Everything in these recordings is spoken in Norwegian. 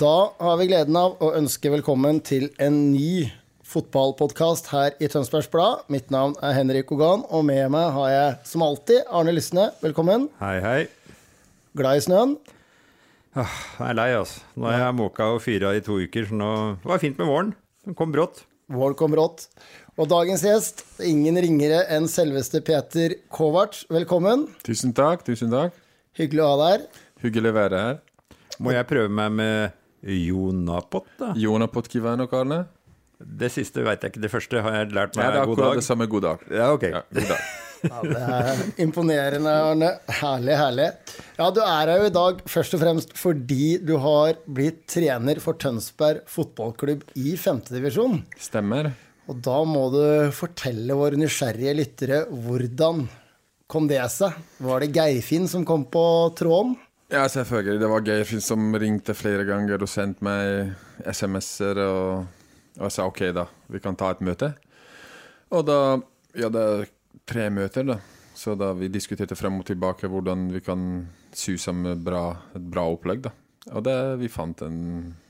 Da har vi gleden av å ønske velkommen til en ny fotballpodkast her i Tønsbergs Blad. Mitt navn er Henrik Ogan, og med meg har jeg som alltid Arne Lysne. Velkommen. Hei, hei. Glad i snøen? Jeg er lei, altså. Nå har jeg måka og fyra i to uker, så nå det var fint med våren. Den kom brått. Våren kom brått. Og dagens gjest, ingen ringere enn selveste Peter Kovac. Velkommen. Tusen takk, tusen takk. Hyggelig å ha deg her. Hyggelig å være her. Må jeg prøve meg med Jonapot, da? Jonapot Potkivano, Karne. Det siste veit jeg ikke. Det første har jeg lært Ja, meg. det er god dag. det samme. God dag. Ja, ok. Ja, god dag. Ja, det er imponerende, Arne. Herlig, herlig. Ja, du er her jo i dag først og fremst fordi du har blitt trener for Tønsberg fotballklubb i femtedivisjon. Stemmer. Og da må du fortelle våre nysgjerrige lyttere hvordan kom det seg? Var det Geirfinn som kom på tråden? Ja, selvfølgelig. Det var Geir som ringte flere ganger og sendte meg SMS-er. Og, og jeg sa OK, da. Vi kan ta et møte. Og da Ja, det er tre møter, da. Så da vi diskuterte frem og tilbake hvordan vi kan sy sammen bra, et bra opplegg, da. Og det, vi fant en,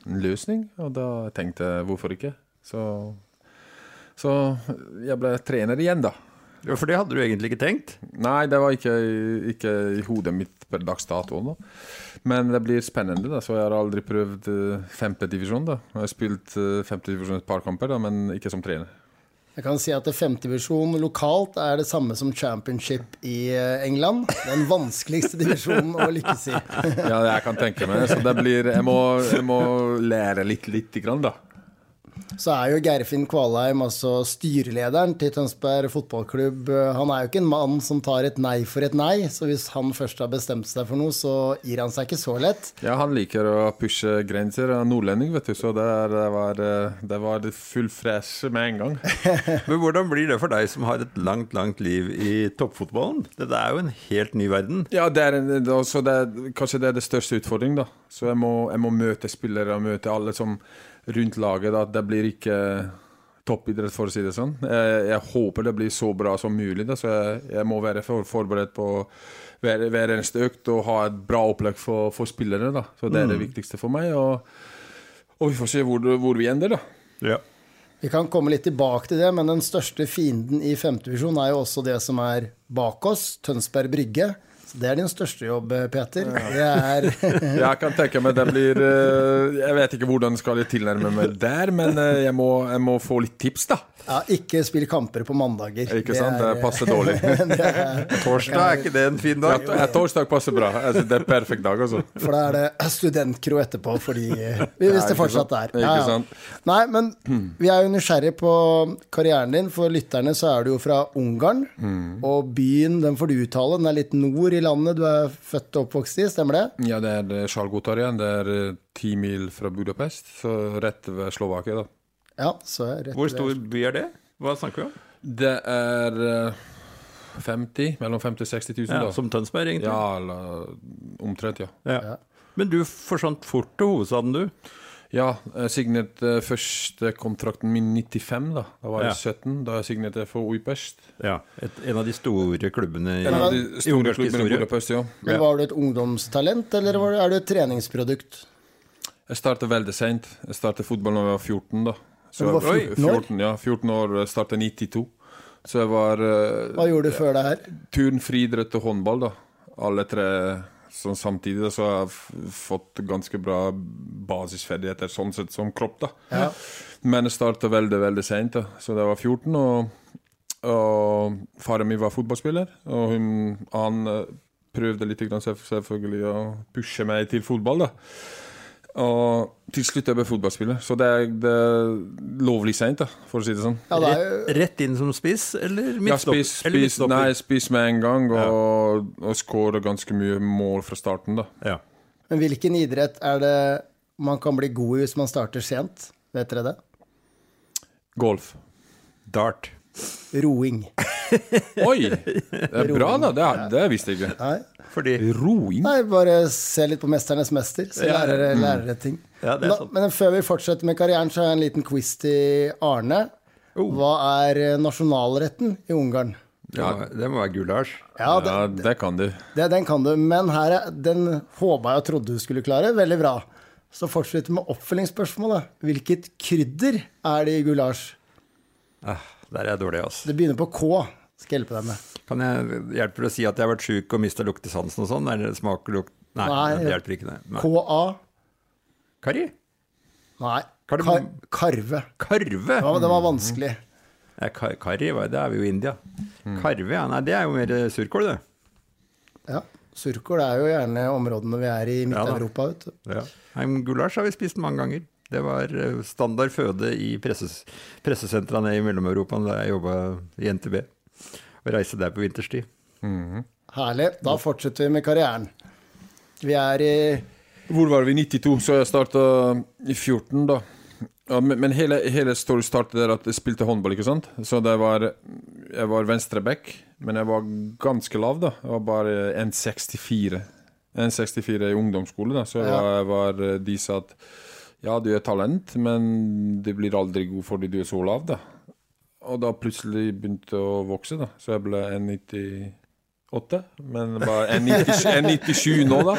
en løsning, og da tenkte jeg hvorfor ikke. Så, så jeg ble trener igjen, da. Ja, for det hadde du egentlig ikke tenkt? Nei, det var ikke, ikke i hodet mitt per dags dato. Da. Men det blir spennende, da. Så jeg har aldri prøvd uh, femtedivisjon. Jeg har spilt uh, femtedivisjon et par kamper, da, men ikke som trener. Jeg kan si at femtedivisjon lokalt er det samme som championship i eh, England. Den vanskeligste divisjonen å lykkes i. Ja, jeg kan tenke meg. Så det blir Jeg må, jeg må lære litt, lite grann, da. Så er jo Geirfinn Kvalheim altså styrelederen til Tønsberg fotballklubb. Han er jo ikke en mann som tar et nei for et nei, så hvis han først har bestemt seg for noe, så gir han seg ikke så lett. Ja, han liker å pushe grenser. Han er nordlending, vet du, så det, er, det var, det var full fres med en gang. Men hvordan blir det for deg som har et langt, langt liv i toppfotballen? Dette er jo en helt ny verden. Ja, det er, en- er det, er- kanskje det er det største utfordringen, da. Så jeg må, jeg må møte spillere og møte alle som rundt laget. Da. Det blir ikke toppidrett, for å si det sånn. Jeg, jeg håper det blir så bra som mulig, da. så jeg, jeg må være for, forberedt på hver, hver eneste økt og ha et bra opplegg for, for spillere. Da. Så det er det viktigste for meg. Og, og vi får se hvor, hvor vi ender, da. Ja. Vi kan komme litt tilbake til det, men den største fienden i femtedivisjon er jo også det som er bak oss, Tønsberg Brygge. Det er din største jobb, Peter. Det er Jeg kan tenke meg det blir eh, Jeg vet ikke hvordan skal jeg tilnærme meg der, men eh, jeg må, jeg må få litt tips, da. ja, Ikke spill kamper på mandager. Ikke sant? Det passer dårlig. det er, Torsdag, er ikke det en fin dag? ja, torsdag passer bra. Altså, det er perfekt dag, altså. for da er det studentkro etterpå, fordi Hvis visste det fortsatt der er. Ikke sant? Nei, men vi er jo nysgjerrig på karrieren din. For lytterne så er du jo fra Ungarn. Mm. Og byen, den får du uttale. Den er litt nord i landet du er født og oppvokst i, stemmer det? Ja, det er Sjalgotarien. Det er eh, ti mil fra Budapest, så rett ved Slovakia, da. Ja, så er rett Hvor stor by er det? Hva snakker vi om? Det er eh, 50, mellom 50 og 60 000, Ja, da. som Tønsberg, egentlig? Ja, eller omtrent, ja. Ja. Men du forsvant fort til hovedstaden, du. Ja, jeg signerte første kontrakten min i 95, da. Da var jeg Ja. 17. Da jeg signerte for Uipest. Ja, et, En av de store klubbene i, En av de store klubbene i historie. Budapest, ja. Men Var du et ungdomstalent, eller var du, er du et treningsprodukt? Jeg startet veldig seint. Jeg startet fotball da jeg var 14, da. Så du var 14 år? 14, ja, 14 år. Jeg startet 92. Så jeg var eh, Hva gjorde du før det her? turn, friidrett og håndball, da. Alle tre sånn samtidig. Så har jeg fått ganske bra basisferdigheter sånn sett som kropp, da. Ja. Men jeg startet veldig, veldig seint. Så da jeg var 14, og, og faren min var fotballspiller. Og hun, han eh, prøvde litt selvfølgelig å pushe meg til fotball, da. Og til slutt jeg ble fotballspiller. Så det er, det er lovlig seint, for å si det sånn. Ja, det er Rett, rett inn som spiss, eller Ja, midtstopp- spis, eller spis, nei, spis med en gang, og, og skåre ganske mye mål fra starten, da. Ja. Men hvilken idrett er det man kan bli god i hvis man starter sent? Vet dere det? Golf. Dart. Roing. Oi! Det er bra, da. Det, er- det visste jeg ikke. Nei. Fordi Roing? Nei, bare se litt på 'Mesternes mester', så Ja. lærer dere lærer ting. Ja, det er Da-. Men før vi fortsetter med karrieren, så har jeg en liten quiz til Arne. Oh. Hva er eh, nasjonalretten i Ungarn? ja, Det må være gulasj. Ja, Ja, det, det kan du. det, den kan du, men her er, den håpa jeg og trodde du skulle klare. Veldig bra. Så fortsetter vi med oppfølgingsspørsmålet. Hvilket krydder er det i gulasj? Ah, der er jeg dårlig, altså. Det begynner på K. Skal jeg hjelpe deg med. Kan jeg hjelpe deg å si at jeg har vært sjuk og mista luktesansen og sånn? Er det smak og lukt Nei, Nei, det hjelper ikke. Nei. KA. Karri? Nei. Kar- Kar karve. Karve? Ja, det var vanskelig. Ja, kar karri, det er vi jo i India. Mm. Karve, ja. Nei, det er jo mer eh, surkål, det. Ja. Surkål er jo gjerne områdene vi er i Ja. Midt-Europa. vet du. Ja. Gulasj har vi spist mange ganger. Det var eh, standard føde i presses, pressesentrene i Mellom-Europa da jeg jobba i NTB. Og reiste der på vinterstid. Herlig. Da fortsetter vi med karrieren. Vi er i Hvor var vi? 92, så jeg starta i 14, da. Ja, men hele, hele story startet der at jeg spilte håndball, ikke sant. Så det var Jeg var venstreback, men jeg var ganske lav, da. Jeg var bare 1,64. 1,64 i ungdomsskole, da. Så jeg var, jeg var De sa at ja, du er talent, men du blir aldri god fordi du er så lav, da. Og da plutselig begynte å vokse, da. Så jeg ble 1,98. Men bare 1,97 nå, da.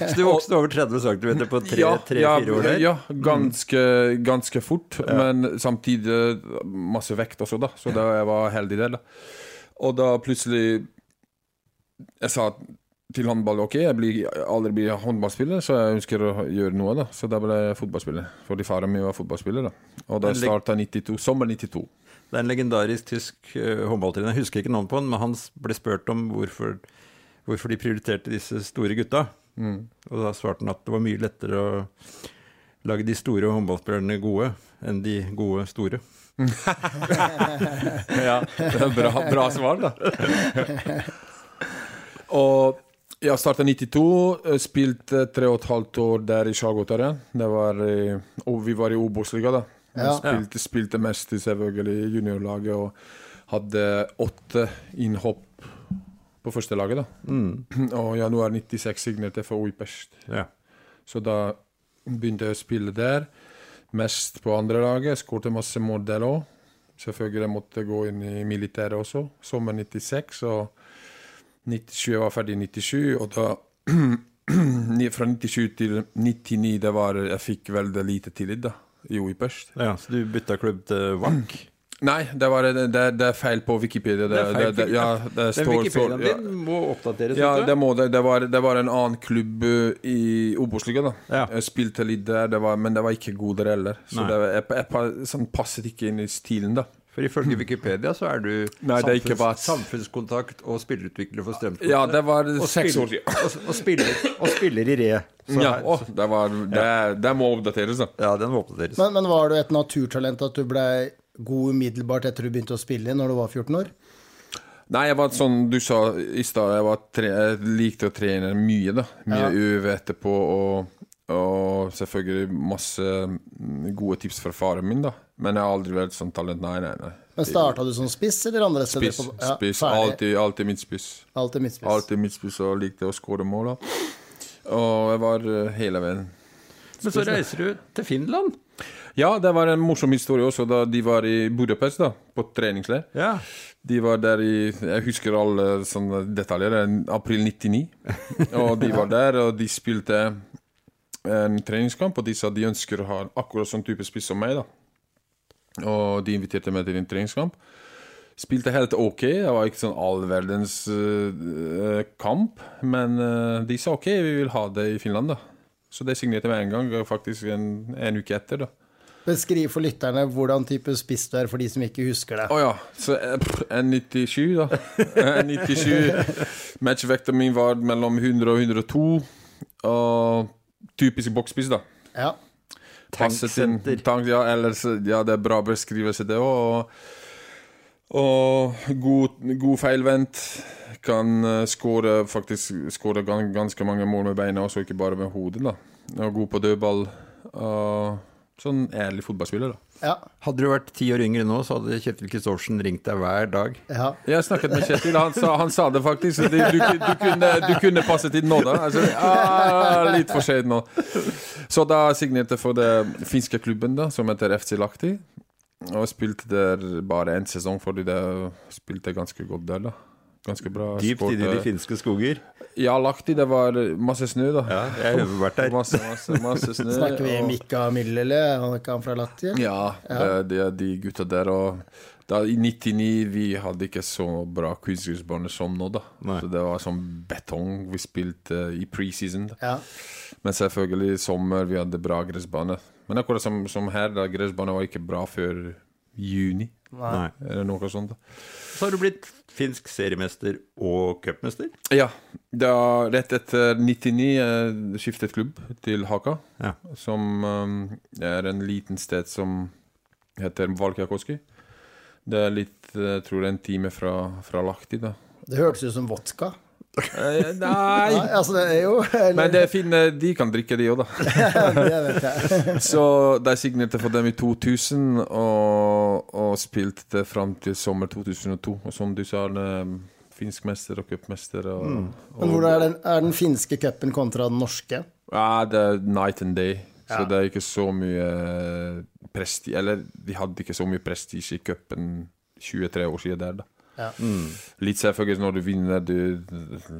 Så du vokste over 30 cm på tre-fire ja, år der? Ja, ganske, ganske fort. Men samtidig masse vekt også, da. Så da jeg var heldig der, da. Og da plutselig Jeg sa til håndball ok, jeg blir aldri bli håndballspiller, så jeg ønsker å gjøre noe, da. Så da ble jeg fotballspiller. Fordi faren min var fotballspiller, da. Og da starta 92. Sommer 92. Det er en legendarisk tysk uh, håndballtrener. Jeg husker ikke navnet på han, men han ble spurt om hvorfor, hvorfor de prioriterte disse store gutta. Og da svarte han at det var mye lettere å lage de store håndballspillerne gode enn de gode store. Ja, det er bra, bra svar, da. og jeg starta 92, eh, spilte tre og et halvt år der i Skjagotaren. Det var i- Og vi var i Obos-liga, da. Ja. Spilte, spilte mest i selvfølgelig i juniorlaget og hadde åtte innhopp på første laget, da. Og i januar 96 signerte jeg for Uipest. Ja. Så da begynte jeg å spille der. Mest på andre laget. Skårte masse mål der òg. Selvfølgelig måtte jeg gå inn i militæret også. Sommer 96 og 97, jeg var ferdig i 97. Og da Fra 97 til 99 det var, jeg fikk veldig lite tillit da, Jo, i pørst ja, Så du bytta klubb til Wank? Nei, det, var, det, det, er feil på Wikipedia. Det, Det det, ja, står, Wikipediaen ja. din må oppdateres. Ja, det må var, det var en annen klubb uh, i Obos-ligaen. Ja. Jeg spilte litt der, det var, men det var ikke god der heller. Så var- jeg, jeg, sånn passet ikke inn i stilen, da. For ifølge Wikipedia så er du Nei, samfunns, er bare- samfunnskontakt og spillerutvikler for Strømsgodset. Ja, det var og seks spiller- år siden. Og, og, spiller, og spiller i re. Så Ja, her- å, det, var, det, det må oppdateres, da. ja, den må oppdateres. Men, men var du et naturtalent at du ble god umiddelbart etter du begynte å spille når du var 14 år? Nei, jeg var sånn du sa i stad, jeg, jeg likte å trene mye, da. Mye Ja. øve etterpå, og, og selvfølgelig masse mm, gode tips fra faren min, da. Men jeg har aldri vært sånn talent, nei, nei, nei. Men Starta du som spiss eller andre steder? Spiss, på- Ja, spiss, alltid, alltid midtspiss. Alltid midtspiss. Alltid midtspiss og likte å skåre mål. da. Og jeg var eh, hele veien. Men så reiser du til Finland. Ja, det var en morsom historie også da de var i Budapest, da, på treningsleir. Ja. De var der i Jeg husker alle sånne detaljer. det er April 99. Og de var der, og de spilte en treningskamp, og de sa de ønsker å ha akkurat sånn type spiss som meg, da. Og de inviterte meg til en treningskamp. Spilte helt ok, det var ikke sånn all verdens uh, kamp, men uh, de sa ok, vi vil ha det i Finland, da. Så det signerte med en gang, faktisk en, en uke etter, da. Beskriv for lytterne hvordan type spiss du er, for de som ikke husker det. Å ja. Så N97, da. N97. Matchvekta min var mellom 100 og 102. Og typisk boksspiss, da. Ja. Tanksenter. Tank, ja, ellers, ja, det er bra beskrivelse, det òg. Og, god, god feilvendt. Kan score skåre faktisk skåre ganske mange mål med beina, også ikke bare med hodet. da. Og god på dødball. Og sånn ærlig fotballspiller, da. Ja. Hadde du vært ti år yngre nå, så hadde Kjetil Kristoffersen ringt deg hver dag. ja. Jeg snakket med Kjetil, han sa, han sa det faktisk. Du, du, du, kunne, du kunne passet inn nå, da. Altså, ah, litt for sent nå. Så da signerte jeg for det finske klubben, da, som heter FC Lahti. Og spilte der bare én sesong, fordi det spilte ganske godt der, da. Ganske bra. Dypt sport. inne i de finske skoger. Ja, lagt i. det var masse snø, da. Ja, jeg har vært der. Masse, masse, masse snø. Snakker vi og- Mikka Myllele? Han er ikke han fra Latvia? Ja, Ja, det, det er de gutta der. Og da, I 99 vi hadde ikke så bra kunstgressbane som nå, da. Nei. Så det var sånn betong vi spilte i preseason. da. Ja. Men selvfølgelig i sommer vi hadde bra gressbane. Men akkurat som, som her, da gressbane var ikke bra før juni. Nei. Eller noe sånt. Så har du blitt finsk seriemester og cupmester. Ja, da, rett etter 99 jeg skiftet klubb til Haka, Ja. som um, er en liten sted som heter Valkjakoski. Det er litt, jeg tror det er en time fra, fra Lahti, da. Det hørtes ut som vodka. Eh, Nei, nei, altså det er jo eller, men det er fint, eh, de kan drikke de òg, da. det vet jeg. Så de signerte for dem i 2000 og, og spilte fram til sommer 2002. Og som du sa, er finsk mester og cupmester. Mm. Men hvordan er den, er den finske cupen kontra den norske? Ja, det er night and day. Så Ja. det er ikke så mye presti... Eller de hadde ikke så mye prestisje i cupen 23 år siden der, da. Ja. Litt selvfølgelig når du vinner, du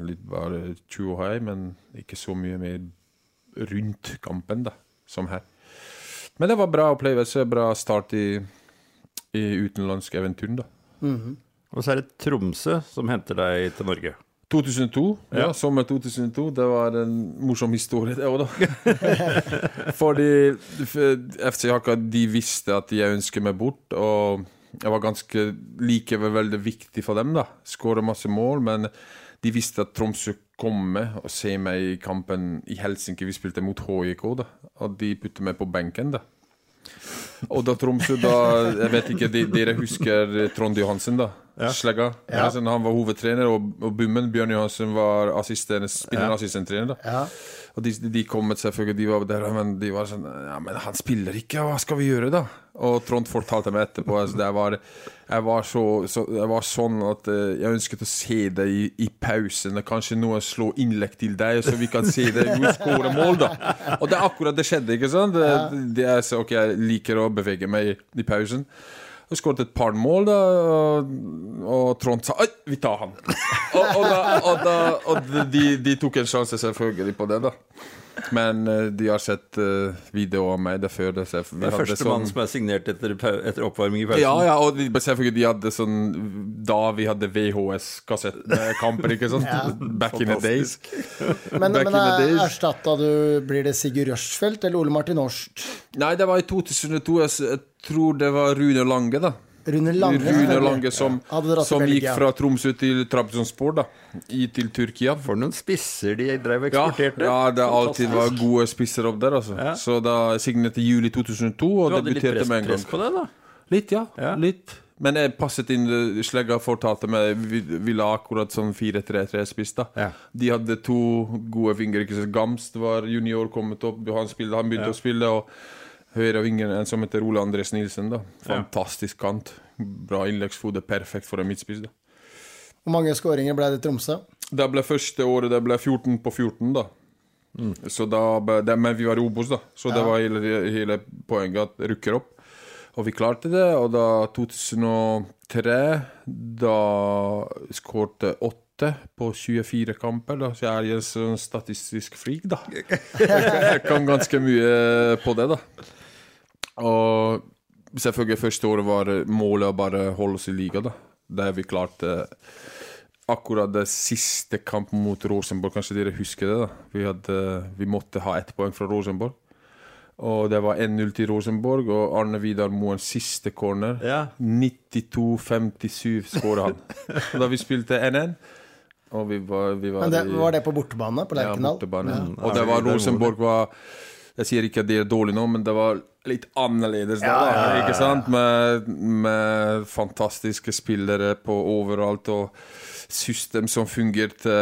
litt bare tjohei, men ikke så mye mer rundt kampen, da, som her. Men det var bra opplevelse, bra start i, i utenlandsk eventyr, da. Og så er det Tromsø som henter deg til Norge. 2002, ja, Ja. sommer 2002. Det var en morsom historie, det òg, da. Fordi FC Haka de visste at jeg ønsket meg bort, og jeg var ganske likevel veldig viktig for dem. da Skåra masse mål, men de visste at Tromsø komme og se meg i kampen i Helsinki. Vi spilte mot HIK, da, og de puttet meg på benken. da og da Tromsø, da Jeg vet ikke, de, dere husker Trond Johansen, da? Slegga. Ja. han var hovedtrener, og, og Bummen, Bjørn Johansen, var assistent, ja. assistenttrener. Ja. Og de, de kom selvfølgelig, de var der, men de var sånn Ja, men han spiller ikke, hva skal vi gjøre, da? Og Trond fortalte meg etterpå altså, det var, jeg, var så, så, jeg var sånn at eh, jeg ønsket å se deg i, i pausen. Kanskje noen slår innlegg til deg, så vi kan se deg jo skåre mål, da. Og det er akkurat det skjedde, ikke sant? Det, det er så, ok, Jeg liker å bevege meg i, i pausen. Og skåret et par mål, da, og, Trond sa Oi, vi tar han! Og, og, da, og, da, de, de tok en sjanse selvfølgelig på det, da. Men eh, de har sett uh, video av meg det før. Det, så vi Det er første sånn- mann som er signert etter, etter oppvarming i pausen. ja, ja, og de, selvfølgelig de hadde sånn Da vi hadde VHS-kassett med kamper, ikke sant? Back in the days. Men, Back men er, erstatta du Blir det Sigurd Rushfeldt eller Ole Martin Årst? Nei, det var i 2002. Jeg, jeg tror det var Rune Lange, da. Rune Lange? Rune. Lange som, som gikk fra Tromsø til Trabzonspor, da. I, til Tyrkia. For noen spisser de drev og eksporterte. ja, det alltid var gode spisser opp der, altså. Ja. Så da signerte i juli 2002 og debuterte med en gang. Du hadde litt press på det, da? Litt, ja. Ja. Litt. Men jeg passet inn Slegga fortalte meg Vi, vi akkurat sånn 4-3-3-spiss, da. Ja. De hadde to gode fingre. Gamst var junior kommet opp, han, spilte, han begynte Ja. å spille. Og høyre vingen en som heter Ole Andres Nilsen. da Fantastisk kant. Bra innleggsfot. Perfekt for en midtspiss. da Hvor mange skåringer ble det i Tromsø? Det ble første året det ble 14 på 14, da. Så da ble- det, men vi var i Obos, da. Så det var hele, hele poenget at rykker opp. Og vi klarte det. Og da 2003 Da skårte åtte på 24 kamper. Da. Så jeg er en sånn statistisk freak, da. Jeg kan ganske mye på det, da. Og selvfølgelig første året var målet å bare holde oss i liga, da. Der vi klarte akkurat det siste kampen mot Rosenborg, kanskje dere husker det? da Vi, hadde, vi måtte ha ett poeng fra Rosenborg. Og det var 1-0 til Rosenborg, og Arne Vidar Moen siste corner. Ja. 92-57 skåra han. Da vi spilte 1-1, Og vi var, vi var Men det, i- var det på bortebane? På Ja, Lerkendal? bortebane. Ja. Og det var Rosenborg var Jeg sier ikke at det er dårlig nå, men det var litt annerledes da. da, Ikke sant? Med, med fantastiske spillere på overalt, og system som fungerte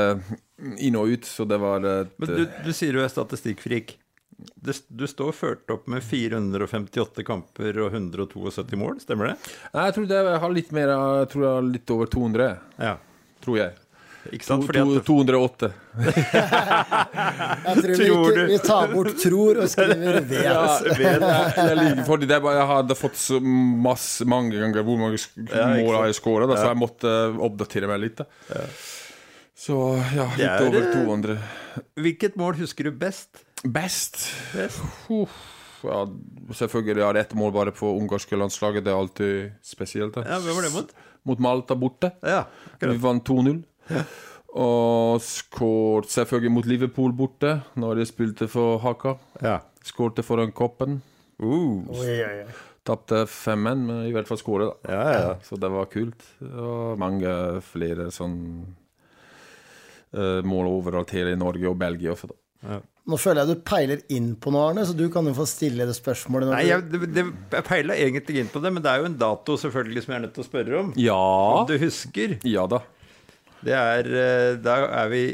inn og ut, så det var et Men du, du sier du er statistikkfrik. Du står ført opp med 458 kamper og 172 mål, stemmer det? Jeg tror det jeg har litt mer Jeg tror jeg har litt over 200, Ja. tror jeg. Ikke sant? To, Fordi to, at 208. Jeg tror vi, ikke, vi tar bort 'tror' og skriver 'vet'. Ja, jeg, jeg liker fordi det jeg hadde fått så masse, mange ganger hvor mange mål har jeg skåra, så jeg måtte oppdatere meg litt. Da. Så ja, litt er, over eh, 200. Hvilket mål husker du best? Best? Best? Uff, ja, selvfølgelig har jeg ett mål bare på ungarske landslaget. Det er alltid spesielt. Da. Ja, Hvem var det mot? Mot Malta borte. Ja, Vi vant 2-0. Og skåret selvfølgelig mot Liverpool borte, når jeg spilte for Haka. Ja. Skårte foran koppen. Uh, Oh, ja, ja. Tapte 5-1, men i hvert fall skåret, da. ja, ja. Så det var kult. Og mange flere sånn uh, mål overalt hele Norge og Belgia også, da. Nå føler jeg du peiler inn på noe, Arne, så du kan jo få stille det spørsmålet. Når Nei, jeg, det, det, jeg peila egentlig inn på det, men det er jo en dato selvfølgelig som jeg er nødt til å spørre om. Ja. Om du husker? Ja da. Det er eh, Da er vi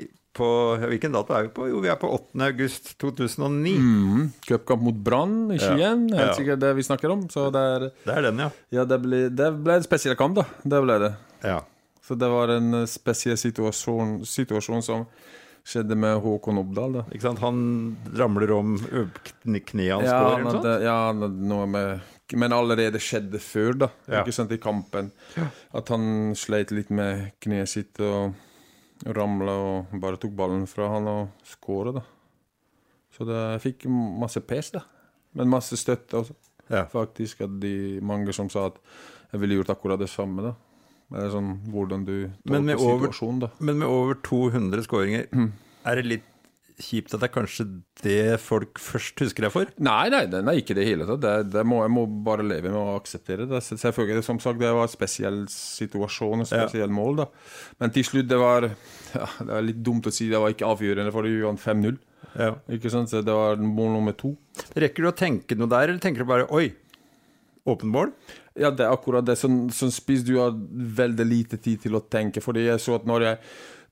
på Hvilken dato er vi på? Jo, vi er på 8. august 2009. Mm. Cupkamp mot Brann i Skien, Ja. helt sikkert det vi snakker om. Så det er Det er den, ja. Ja, det ble, det ble en spesiell kamp, da. Det ble det. ja. Så det var en eh, spesiell situasjon, situasjon som skjedde med Håkon Oppdal, da. Ikke sant? Han ramler om kneet hans Ja, går, eller noe sånt? ja, noe med Men allerede skjedde før, da. Ja. Ikke sant, i kampen. At han sleit litt med kneet sitt og ramla og bare tok ballen fra han og skåra, da. Så det jeg fikk masse pes, da. Men masse støtte også. Ja. Faktisk at de mange som sa at jeg ville gjort akkurat det samme, da. Det er sånn hvordan du tolker situasjonen, da. Men med over 200 skåringer, er det litt kjipt at det er kanskje det folk først husker deg for? Nei, nei, det er ikke det hele tatt. Det, det må, jeg må bare leve med å akseptere det. Selvfølgelig, som sagt, det var en spesiell situasjon, et Ja. mål, da. Men til slutt, det var ja, Det er litt dumt å si, det var ikke avgjørende, for vi vant 5-0. Ja. Ikke sant? Så det var mål nummer to. Rekker du å tenke noe der, eller tenker du bare oi, åpen mål? Ja, det er akkurat det. Som, som spiss, du har veldig lite tid til å tenke. Fordi jeg så at når jeg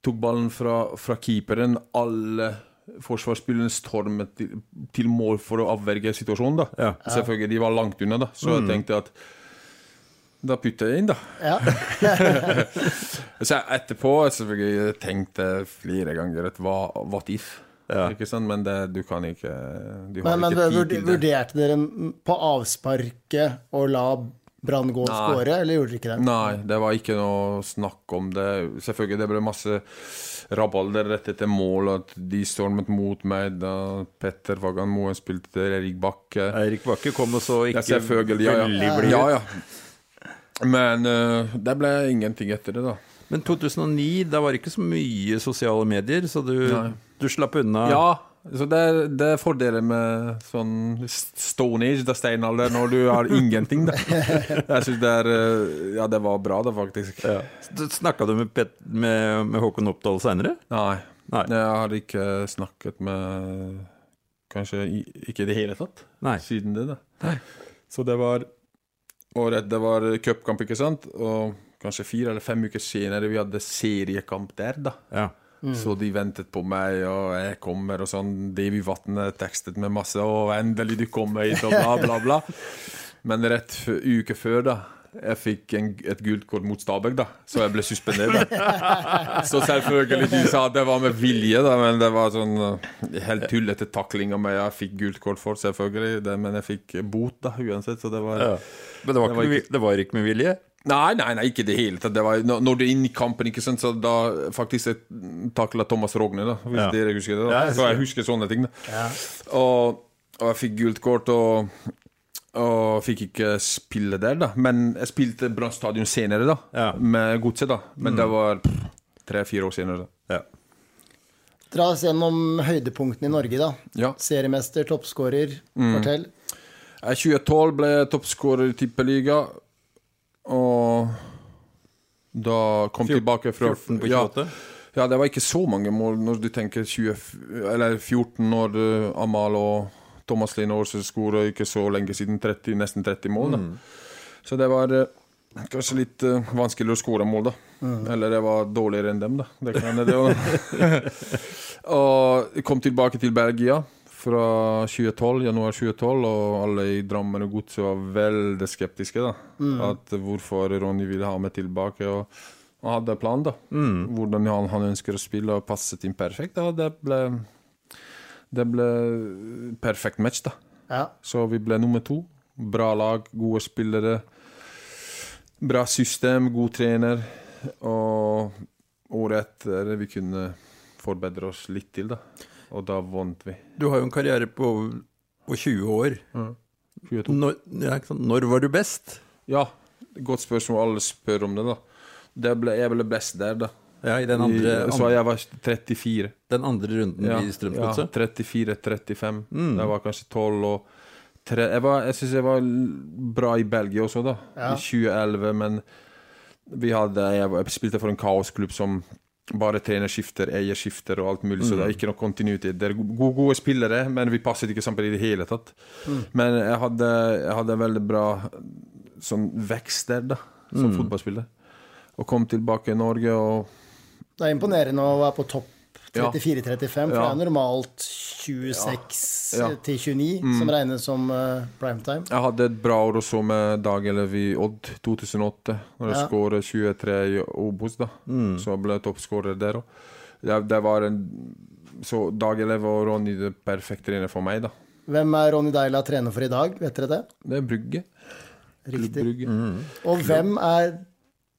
tok ballen fra, fra keeperen, alle forsvarsspillerne stormet til, til mål for å avverge situasjonen. da. Ja. Selvfølgelig, de var langt unna, da. Så jeg tenkte at da putter jeg inn, da. Ja. Så etterpå selvfølgelig jeg tenkte flere ganger at hva what if? Ja. Ikke sant? Men det, du kan ikke Du har men ikke tid til det. vurderte dere på avsparket å la Brann gå og skåre, eller gjorde dere ikke det? Nei, det var ikke noe snakk om det. Selvfølgelig, det ble masse rabalder rett etter mål, at de stormet mot meg da Petter Vagan Moen spilte til Erik Bakke. Erik Bakke kom og så ikke Ja, selvfølgelig. Ja, ja. blid ja, ja. Men uh, det ble ingenting etter det, da. Men 2009, da var det ikke så mye sosiale medier, så du, du slapp unna. Ja, så det, er- det er fordelen med sånn Stone Age, da steinalder, når du har ingenting, da. Jeg synes det er eh, Ja, det var bra, da, faktisk. Ja. Snakka du med, Pet, med, med Håkon Oppdal seinere? Nei. Nei. Jeg har ikke snakket med Kanskje ikke i det hele tatt Nei. siden det, da. Nei. Så det var året Det var cupkamp, ikke sant? Og kanskje fire eller fem uker senere vi hadde seriekamp der, da. Ja. Så de ventet på meg, og jeg kommer, og sånn. Davy Vatne tekstet med masse 'Å, endelig du kommer hit', og bla, bla, bla. Men rett uke før, da jeg fikk en, et gult kort mot Stabæk, da, så jeg ble suspendert. da. Så selvfølgelig, de sa at det var med vilje, da, men det var sånn uh, helt tullete takling av meg. Jeg fikk gult kort for, selvfølgelig, det, men jeg fikk bot, da, uansett. Så det var Ja. Men det var, Det var ikke- det var ikke med vilje? Nei, nei, nei, ikke i det hele tatt. Det var, når når du er inne i kampen, ikke sant, så da faktisk jeg takla Thomas Rogne, da, hvis Ja. dere husker det. da. Ja, så jeg husker sånne ting. da. Og, og jeg fikk gult kort, og, og fikk ikke spille der, da. Men jeg spilte Brann stadion senere, da, Ja. med Godset, da. Men det var tre-fire år senere, da. Ja. Dra oss gjennom høydepunktene i Norge, da. Ja. Seriemester, toppskårer, Mm. fortell. I 2012 ble jeg toppskårer i Tippeliga, og da kom 14 tilbake fra 14 på 28? Ja, det var ikke så mange mål når du tenker 20, eller 14, når eh, Amal og Thomas Lene Aarsen skåra ikke så lenge siden. 30, nesten 30 mål. da. Så det var eh, kanskje litt uh, vanskelig å skåre mål, da. Eller det var dårligere enn dem, da. Det kan det også. og jeg kom tilbake til Belgia fra 2012, januar 2012, og alle i Drammen og Godset var veldig skeptiske. da. At Hvorfor Ronny ville ha meg tilbake. og han hadde en plan, da. Hvordan han, han ønsker å spille og passet inn perfekt. da, det ble, det ble perfekt match, da. Ja. Så vi ble nummer to. Bra lag, gode spillere. Bra system, god trener. Og året etter vi kunne forbedre oss litt til, da. Og da vant vi. Du har jo en karriere på på 20 år. 22. Når, ja. Når var du best? Ja, godt spørsmål. Alle spør om det, da. Det ble, jeg ble best der, da. Ja, I den andre, I, så jeg var 34. den andre runden Ja, i ja 34-35. Jeg var kanskje 12 og tre, Jeg, var- jeg syns jeg var bra i Belgia også, da. Ja. I 2011, men vi hadde Jeg, jeg spilte for en kaosklubb som bare trenerskifter, eierskifter og alt mulig, så det er ikke noe kontinuitet. Det er gode, gode spillere, men vi passet ikke sammen i det hele tatt. Men jeg hadde, jeg hadde en veldig bra sånn vekst der, da, som fotballspiller. Og kom tilbake i Norge og Det er imponerende å være på topp. 34-35, for det er normalt 26 Ja. Mm. til 29 som regnes som eh, primetime. Jeg hadde et bra år også med Dag Elev i Odd 2008, når jeg Ja. skåret 23 i Obos. da Så jeg ble toppskårer der òg. Det, det var en Så Dag Elev og Ronny det er perfekt trener for meg, da. Hvem er Ronny Deila trener for i dag, vet dere det? Det er Brygge. Riktig. Brygge. Og hvem er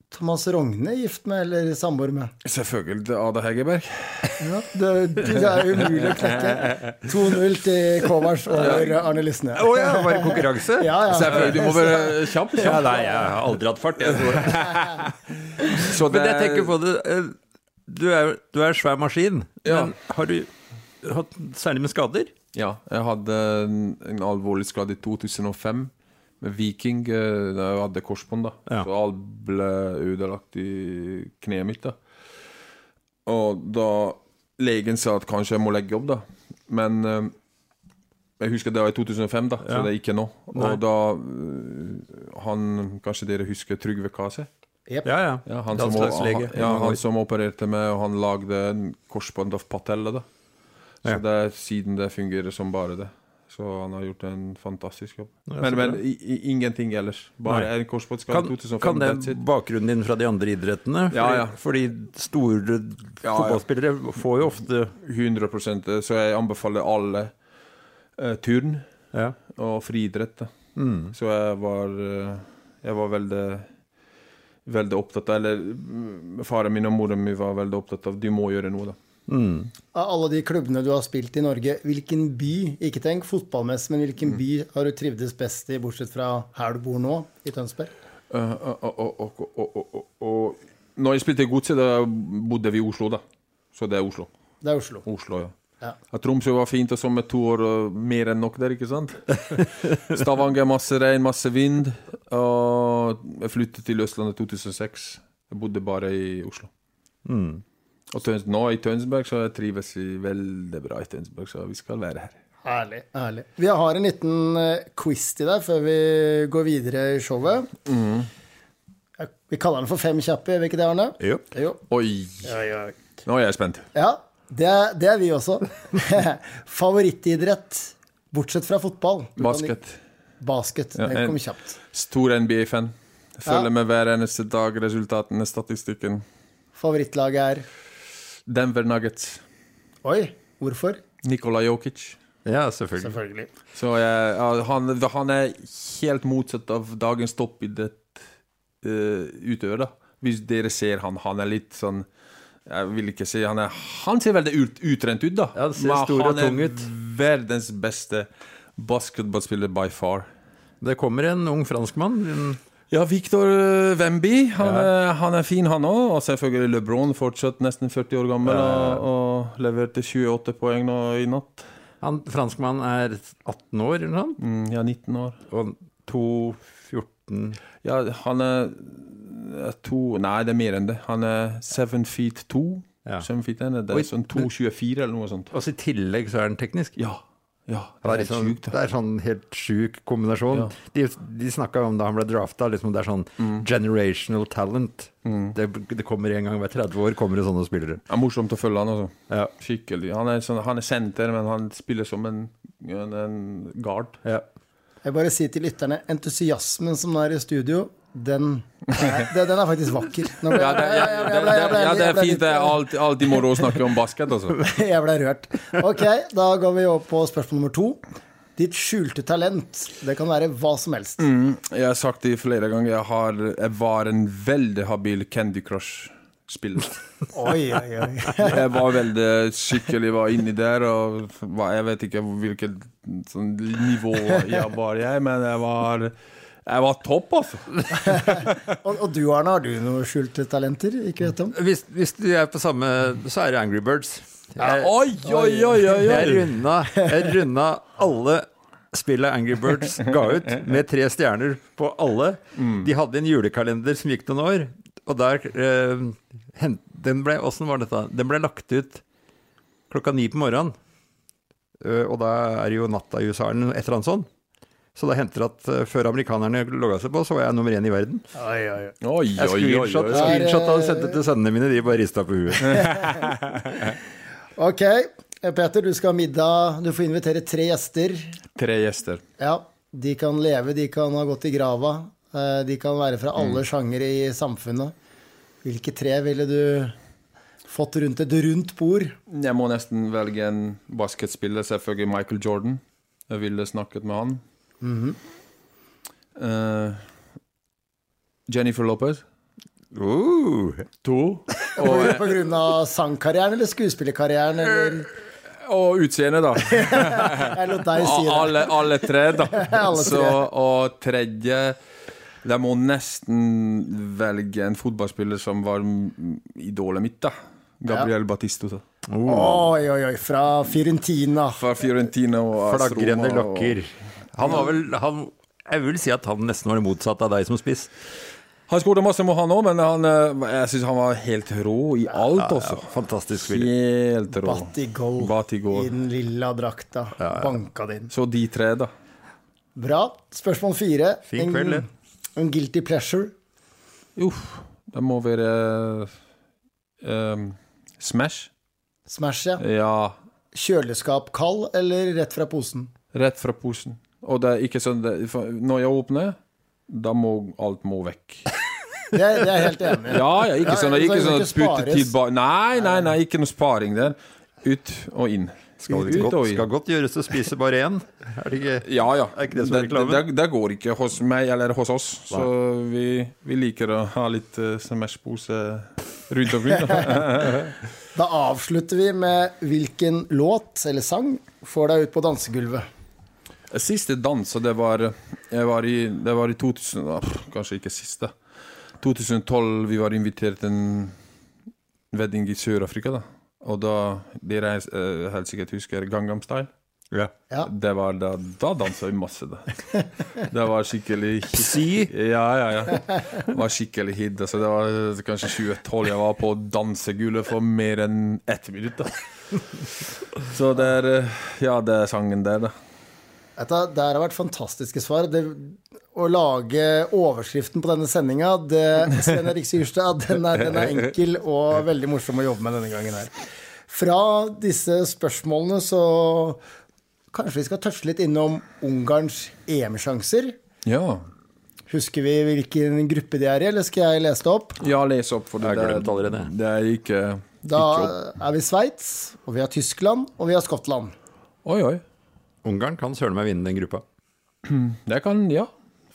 Thomas Rogne gift med eller samboer med? Selvfølgelig Ada Hegerberg. Ja, det, det er umulig å knekke. 2-0 til Kovacs over Arne Lysne. Å ja, var det konkurranse? Ja, ja. Selvfølgelig, du må være kjapp. Ja, nei, jeg har aldri hatt fart. Jeg tror. Så Men det jeg tenker på det eh, Du er, du er svær maskin, Ja. men har du hatt særlig med skader? Ja, jeg hadde en, en alvorlig skade i 2005 med Viking. eh, Da jeg hadde korsbånd, da. Ja. Så alt ble ødelagt i kneet mitt. da. Og da legen sa at kanskje jeg må legge opp, da. Men eh, jeg husker det var i 2005, da, så Ja. det er ikke nå. Nei. Og da eh, Han Kanskje dere husker Trygve Kase? Yep. Ja, ja. Ja, han, som, han, ja, han som opererte meg, og han lagde en korsbånd av patella. da. Så Ja. det er siden det fungerer som bare det. Så han har gjort en fantastisk jobb. Men men i, i, ingenting ellers. Bare Nei. en korsbåtskade Kan, i 2005. kan det bakgrunnen din fra de andre idrettene? Fordi, Ja, ja. fordi store Ja, ja. fotballspillere får jo ofte 100% Så jeg anbefaler alle eh, turn ja. og friidrett. Mm. Så jeg var eh, Jeg var veldig Veldig opptatt av Eller mm, faren min og moren min var veldig opptatt av Du må gjøre noe, da. Mm. Av alle de klubbene du har spilt i Norge, hvilken by, ikke tenk fotballmessig, men hvilken by har du trivdes best i, bortsett fra her du bor nå, i Tønsberg? Uh, uh, uh, Når jeg spilte i Godset, bodde vi i Oslo, da. Så det er Oslo. Det er Oslo. Oslo ja. Ja. Tromsø var fint, og så med to år eh, mer enn nok der, ikke sant? Stavanger, masse regn, masse vind. Og jeg flyttet til Østlandet 2006. Jeg bodde bare i Oslo. Mm. Og Tøns nå i Tønsberg så trives vi veldig bra i Tønsberg, så vi skal være her. Herlig. herlig. Vi har en liten eh, quiz til deg før vi går videre i showet. Mm. Vi kaller den for Fem kjappe, gjør vi ikke det, Arne? Jo. Jo. Oi! Nå er jeg spent. Ja, det er, det er vi også. Favorittidrett, bortsett fra fotball? Basket. Basket. Ja, Det kom kjapt. Stor NBA-fan. Følger Ja. med hver eneste dag resultatene, statistikken. Favorittlaget er Denver Nuggets. Oi, hvorfor? Nikola Jokic. Ja, selvfølgelig. Selvfølgelig. Så ja, han, han er helt motsatt av dagens toppidrett-utøver, da. Hvis dere ser han, han er litt sånn Jeg vil ikke si Han, er, han ser veldig ut, utrent ut, da. Ja, han ser Men stor og tung er ut. verdens beste basketballspiller by far. Det kommer en ung franskmann. Ja, Victor eh, Wemby. Han, Ja. er, han er fin, han òg. Og selvfølgelig LeBron, fortsatt nesten 40 år gammel, og, og leverte 28 poeng nå i natt. Han franskmannen er 18 år, eller noe sånt. Mm, ja, 19 år. Og 2,14 Ja, han er to Nei, det er mer enn det. Han er seven feet two. Ja. Kjempefint. Det er sånn 2,24 eller noe sånt. Og så i tillegg så er han teknisk. Ja. Ja Det er, det er liksom, helt sjukt. det er sånn helt sjuk kombinasjon. Ja. De, de snakka om da han ble drafta, liksom det er sånn Mm. generational talent. Det, det kommer en gang hver 30 år kommer det sånne spillere. Det er morsomt å følge han, altså. Ja. Skikkelig. Han er, sånn, han er senter, men han spiller som en, en, en guard. Ja. Jeg bare sier til lytterne, entusiasmen som er i studio, den er, den er faktisk vakker. Ble- Ja, det, ja, jeg jeg ble- jeg ble- ja, det er fint. Det er alltid, alltid moro å snakke om basket, altså. Jeg ble rørt. Ok, da går vi over på spørsmål nummer to. Ditt skjulte talent. Det kan være hva som helst. Jeg har sagt det flere ganger. Jeg, har, jeg var en veldig habil Candy Crush-spiller. Oi, oi, oi. Jeg var veldig skikkelig var inni der, og jeg vet ikke hvilket sånn, nivå jeg var jeg, men jeg var jeg var topp, altså. Og, og du, Arne, har du noen skjulte talenter? Ikke vet om? Hvis, hvis du er på samme, så er det Angry Birds. Jeg, Oi, oi, oi, oi, jeg runda, jeg runda alle spillet Angry Birds ga ut, med tre stjerner på alle. De hadde en julekalender som gikk noen år, og der eh, hent- den ble, Åssen var dette? Den ble lagt ut klokka ni på morgenen. Eh, og da er det jo natta i USA eller et eller annet sånt. Så da hendte det at eh, før amerikanerne logga seg på, så var jeg nummer én i verden. Oi, oi, oi. Jeg screenshot, screenshot og sendte til sønnene mine, de bare rista på huet. Ok, Peter, du skal ha middag. Du får invitere tre gjester. Tre gjester. Ja, De kan leve, de kan ha gått i grava. eh, De kan være fra alle sjangere i samfunnet. Hvilke tre ville du fått rundt et rundt bord? Jeg må nesten velge en basketspiller, selvfølgelig Michael Jordan. Jeg ville snakket med han. Eh, Jennifer Lopez. Uh, To. På, på grunn av sangkarrieren eller skuespillerkarrieren? Eller Og utseendet, da. jeg lot deg si det. alle, alle tre, da. Alle tre. Så, og tredje Jeg må nesten velge en fotballspiller som var mm, idolet mitt, da. Gabriel Battistuta. Oi, oi, oi. Fra Fiorentina. Fra Fiorentina og flagrende Roma og- lokker. Han var vel han, Jeg vil si at han nesten var det motsatte av deg som spiss. Han skåret masse mål, han òg, men han, eh, jeg syns han var helt rå i alt, også. Fantastisk spiller. Helt rå. Batigol Batigol. i den lilla drakta. Banka din. Så de tre, da. Bra. Spørsmål fire. Fin En- kveld, det. En guilty pleasure. Uff. Det må være um, Smash. Smash, ja. Ja, Kjøleskap kald eller rett fra posen? rett fra posen. Og det er ikke sånn det, Når jeg åpner, da må alt må vekk. Det, er- det er jeg helt enig i. Ja, ja, ikke sånn, ja, ikke det sånn at ikke putte tid ba Nei, nei, nei, ikke noe sparing der. Ut og inn. Skal, Ut godt, skal godt gjøres å spise bare én. Er det ikke Ja, ja. Er ikke det som er reklamen? det, det går ikke hos meg eller hos oss. Så vi, vi liker å ha litt uh, Smash-pose rundt omkring. da. Da avslutter vi med hvilken låt eller sang får deg ut på dansegulvet. Siste dans, og det var, jeg var i, det var i 2000 ah, Kanskje ikke siste. 2012 vi var invitert til en wedding i Sør-Afrika. da Og da dere uh, helt sikkert husker Gangnam Style. Ja. Ja. Det var da, da dansa vi masse, da. Det var skikkelig Psy? Ja, ja, ja. Det var skikkelig hit. Så det var kanskje 2012 jeg var på dansegulvet for mer enn ett minutt. da Så det er eh, Ja, det er sangen der, da. Vet Det har vært fantastiske svar. Det, å lage overskriften på denne sendinga, Sven Erik Syrstad, den er, den er enkel og veldig morsom å jobbe med denne gangen her. Fra disse spørsmålene så kanskje vi skal touche litt innom Ungarns EM-sjanser. Ja. Husker vi hvilken gruppe de er i, eller skal jeg lese det opp? Ja, les opp, for det, glemt allerede. det er ikke, Da ikke opp. er vi Sveits, og vi har Tyskland, og vi har Skottland. Oi, oi. Ungarn kan søren meg vinne den gruppa. Det kan, ja.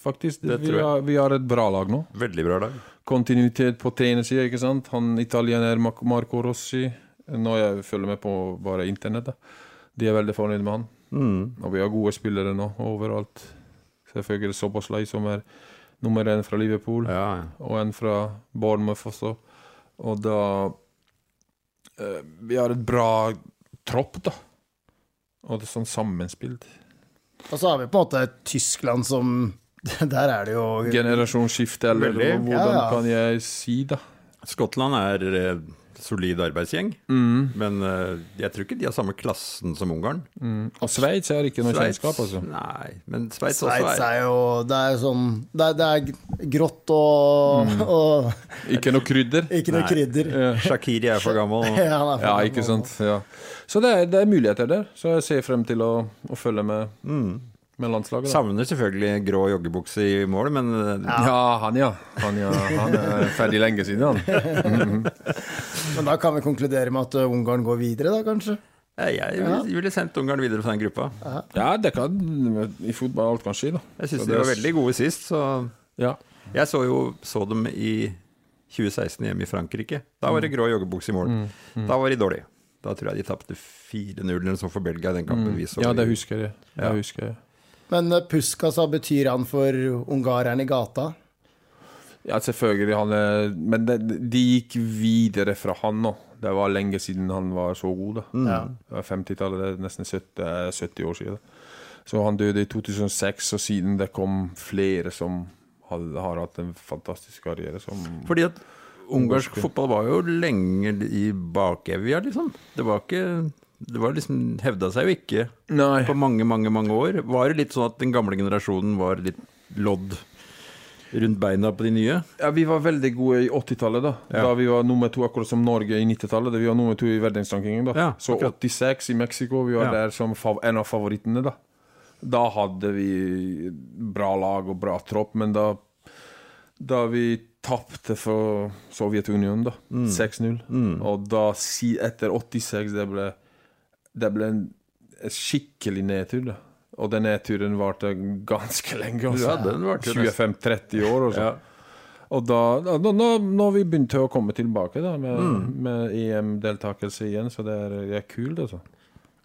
Faktisk. Det vi, har, vi har et bra lag nå. Veldig bra lag. Kontinuitet på trenersida, ikke sant. Han italiener Marco Rossi. Nå jeg følger med på bare internett. De er veldig fornøyd med han. Og vi har gode spillere nå overalt. Selvfølgelig Soboslai, som er nummer én fra Liverpool. Ja, ja. og en fra Bournemouth også. Og da eh, Vi har et bra tropp, da. Og det er sånn sammenspilt. Og så har vi på en måte Tyskland som Der er det jo Generasjonsskifte, eller hvordan Ja, ja. kan jeg si, da? Skottland er eh, solid arbeidsgjeng. Mm. Men uh, jeg tror ikke de har samme klassen som Ungarn. Og Sveits er ikke noe Schweiz, kjennskap, altså. Nei, men Sveits også Sveits er er jo Det er sånn Det er, det er grått og, Mm. og Ikke noe krydder. ikke noe krydder. Shakiri er for gammel. Ja, han er for Ja, gammel. ikke sant. Ja. Så det er, det er muligheter der. Så jeg ser frem til å, å følge med, med landslaget. Da. Savner selvfølgelig grå joggebukse i mål, men ja. Ja, han ja. Han, ja. han er ferdig lenge siden, han. Men da kan vi konkludere med at uh, Ungarn går videre, da, kanskje? jeg, jeg ville- sendt Ungarn videre fra den gruppa. Ja, det kan I fotball alt kan skje, da. Jeg syns de var veldig gode sist, så Ja. Jeg så jo så dem i 2016 hjemme i Frankrike. Da var det grå joggebukse i mål. Da var de dårlige. Da tror jeg de tapte 4-0 eller noe sånt for Belgia i den kampen vi så. ja, det husker jeg. Det Ja. husker jeg. Men uh, Puskas, hva betyr han for ungareren i gata? Ja, selvfølgelig. Han er, men det, de gikk videre fra han nå. Det var lenge siden han var så god. da. Ja. Det var 50-tallet, det er nesten 70, eh, 70 år siden. Så han døde i 2006, og siden det kom flere som har, har hatt en fantastisk karriere. Som, Fordi at ungarsk fotball var jo lenge i bakevja, liksom. Det var ikke Det var liksom hevda seg jo ikke Nei. på mange, mange, mange år. Var det litt sånn at den gamle generasjonen var litt lodd rundt beina på de nye? Ja, Vi var veldig gode i 80-tallet, da. Ja. Da vi var nummer to, akkurat som Norge i 90-tallet. Vi var nummer to i verdensrankingen. da. Ja, så 86 i Mexico, vi var Ja. der som en av favorittene, da. Da hadde vi bra lag og bra tropp, men da Da vi tapte for Sovjetunionen, da, Mm. 6-0, og da etter 86 det ble Det ble en skikkelig nedtur, da. Og den nedturen varte ganske lenge. Altså. Ja, den varte 25-30 år. Og, Ja. Og da, da, nå, nå har vi begynt å komme tilbake da, med, med EM-deltakelse igjen, så det er, det er kult, altså.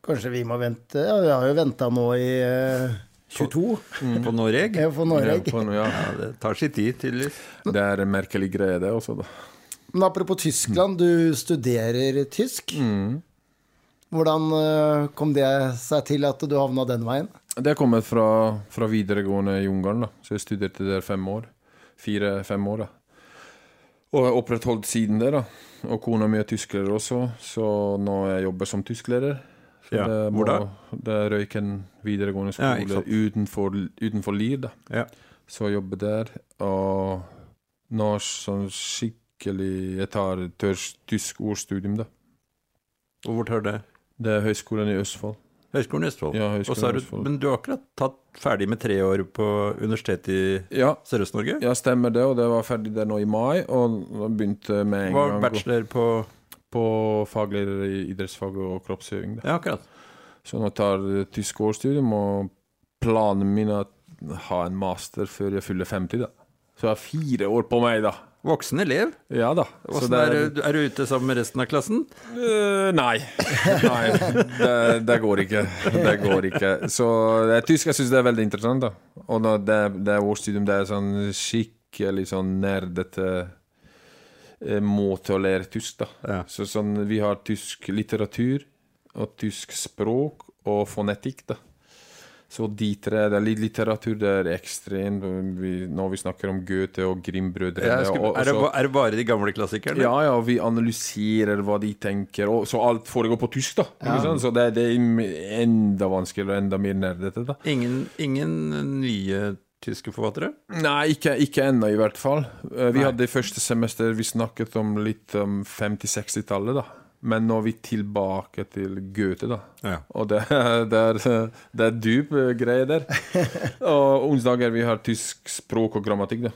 Kanskje vi må vente? Ja, vi har jo venta nå i uh, 22 På Noreg? ja, på Norge. Ja, på, ja. Ja, det tar sin tid, tydeligvis. Det er en merkelig greie, det også, da. Men apropos Tyskland, du studerer tysk. Hvordan eh, kom det seg til at du havna den veien? Det kom kommet fra, fra videregående i Ungarn, da. så jeg studerte der fem år. Fire-fem år, da. Og jeg har opprettholdt siden det, da. Og kona mi er tysklærer også, så nå jeg jobber som tysklærer. Ja, det hvor da? Det er Røyken videregående skole ja, utenfor, utenfor Lier, da. Ja. Så jeg jobber der. Og nå sånn skikkelig Jeg tar tysk ordstudium, da. Og hvor tør det? Det er Høgskolen i Østfold. Høgskolen i Østfold. Ja, Høgskolen i du, Østfold. men du har akkurat tatt ferdig med tre år på Universitetet i Ja, Sørøst-Norge? ja, stemmer det. Og det var ferdig der nå i mai. Og begynte med en Var gang bachelor på på fagleder i idrettsfag og kroppsøving. Ja, akkurat. Så nå tar jeg tysk årsstudium, og planen min er å ha en master før jeg fyller 50. da. Så jeg har fire år på meg, da. Voksen elev. Ja da. Så Hvordan det er, du- er du ute sammen med resten av klassen? Uh, nei. nei det, det går ikke. Det går ikke. Så det er tysk jeg syns det er veldig interessant. da. Og når det, det er årsstudium, det er sånn skikkelig sånn nerdete eh, måte å lære tysk, da. Ja. Så sånn, vi har tysk litteratur og tysk språk og fonetikk, da. Så de tre, det er litt litteratur, det er ekstremt. Vi, når vi snakker om Goethe og Grimm-brødrene er, det, er det bare de gamle klassikerne? ja, ja, vi analyserer hva de tenker, og så alt foregår på tysk, da. Sant? Så det, det er enda vanskeligere og enda mer nerdete. Ingen, ingen nye tyske forfattere? Nei, ikke, ikke ennå, i hvert fall. Vi Vi hadde i første semester Vi snakket om litt om 50-60-tallet, da. Men nå er vi tilbake til Goethe, da. Ja. Og det, det, er, det er dyp eh, greie der. Og onsdager vi har tysk språk og grammatikk, da.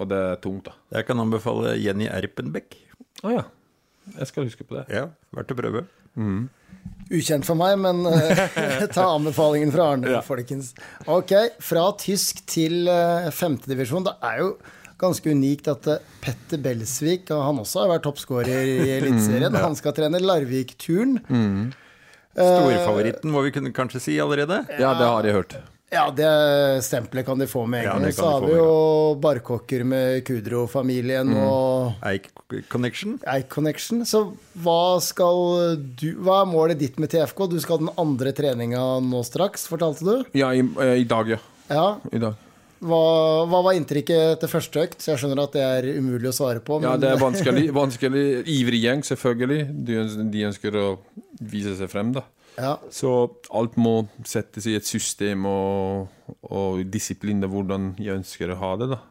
Og det er tungt, da. Jeg kan anbefale Jenny Erpenbeck. Å ja. Jeg skal huske på det. Ja, Verdt å prøve. Ukjent for meg, men eh, ta anbefalingen fra Arne, folkens. Ok, fra tysk til uh, femtedivisjon. Det er jo ganske unikt at eh, Petter Belsvik, og han også har vært toppskårer i Eliteserien, han skal trene Larvik-turen. Storfavoritten må vi kunne kanskje si allerede. Ja, det har jeg hørt. Ja, det stempelet kan de få med en gang. Ja, så har vi jo Barkokker med Kudro-familien og Eik Connection. Eik Connection. Så hva skal du Hva er målet ditt med TFK? Du skal ha den andre treninga nå straks, fortalte du? Ja, i, eh, i dag, ja. Ja. I dag. Hva, hva var inntrykket etter første økt? Så jeg skjønner at det er umulig å svare på. Ja, det er vanskelig. vanskelig. Ivrig gjeng, selvfølgelig. De, ønsker, de ønsker å vise seg frem, da. ja. Så alt må settes i et system og, og disiplin, det er hvordan jeg ønsker å ha det, da.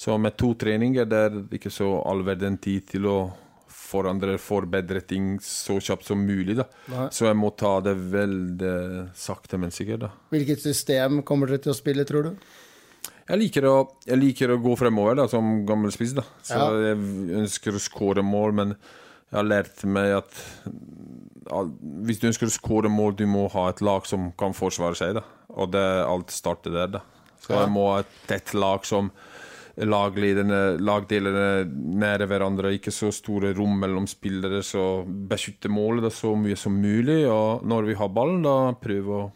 Så med to treninger det er ikke så all verden tid til å forandre, forbedre ting så kjapt som mulig, da. Nei. Så jeg må ta det veldig sakte, men sikkert, da. Hvilket system kommer dere til å spille, tror du? Jeg liker å, jeg liker å gå fremover da, som gammel spiss. da. Så Ja. Jeg ønsker å skåre mål, men jeg har lært meg at hvis du ønsker å skåre mål, du må ha et lag som kan forsvare seg. da. Og det alt starter der. da. Så jeg må ha et tett lag som lagdelene nære hverandre, ikke så store rom mellom spillere, så beskytte målet da, så mye som mulig. Og når vi har ballen, da prøve å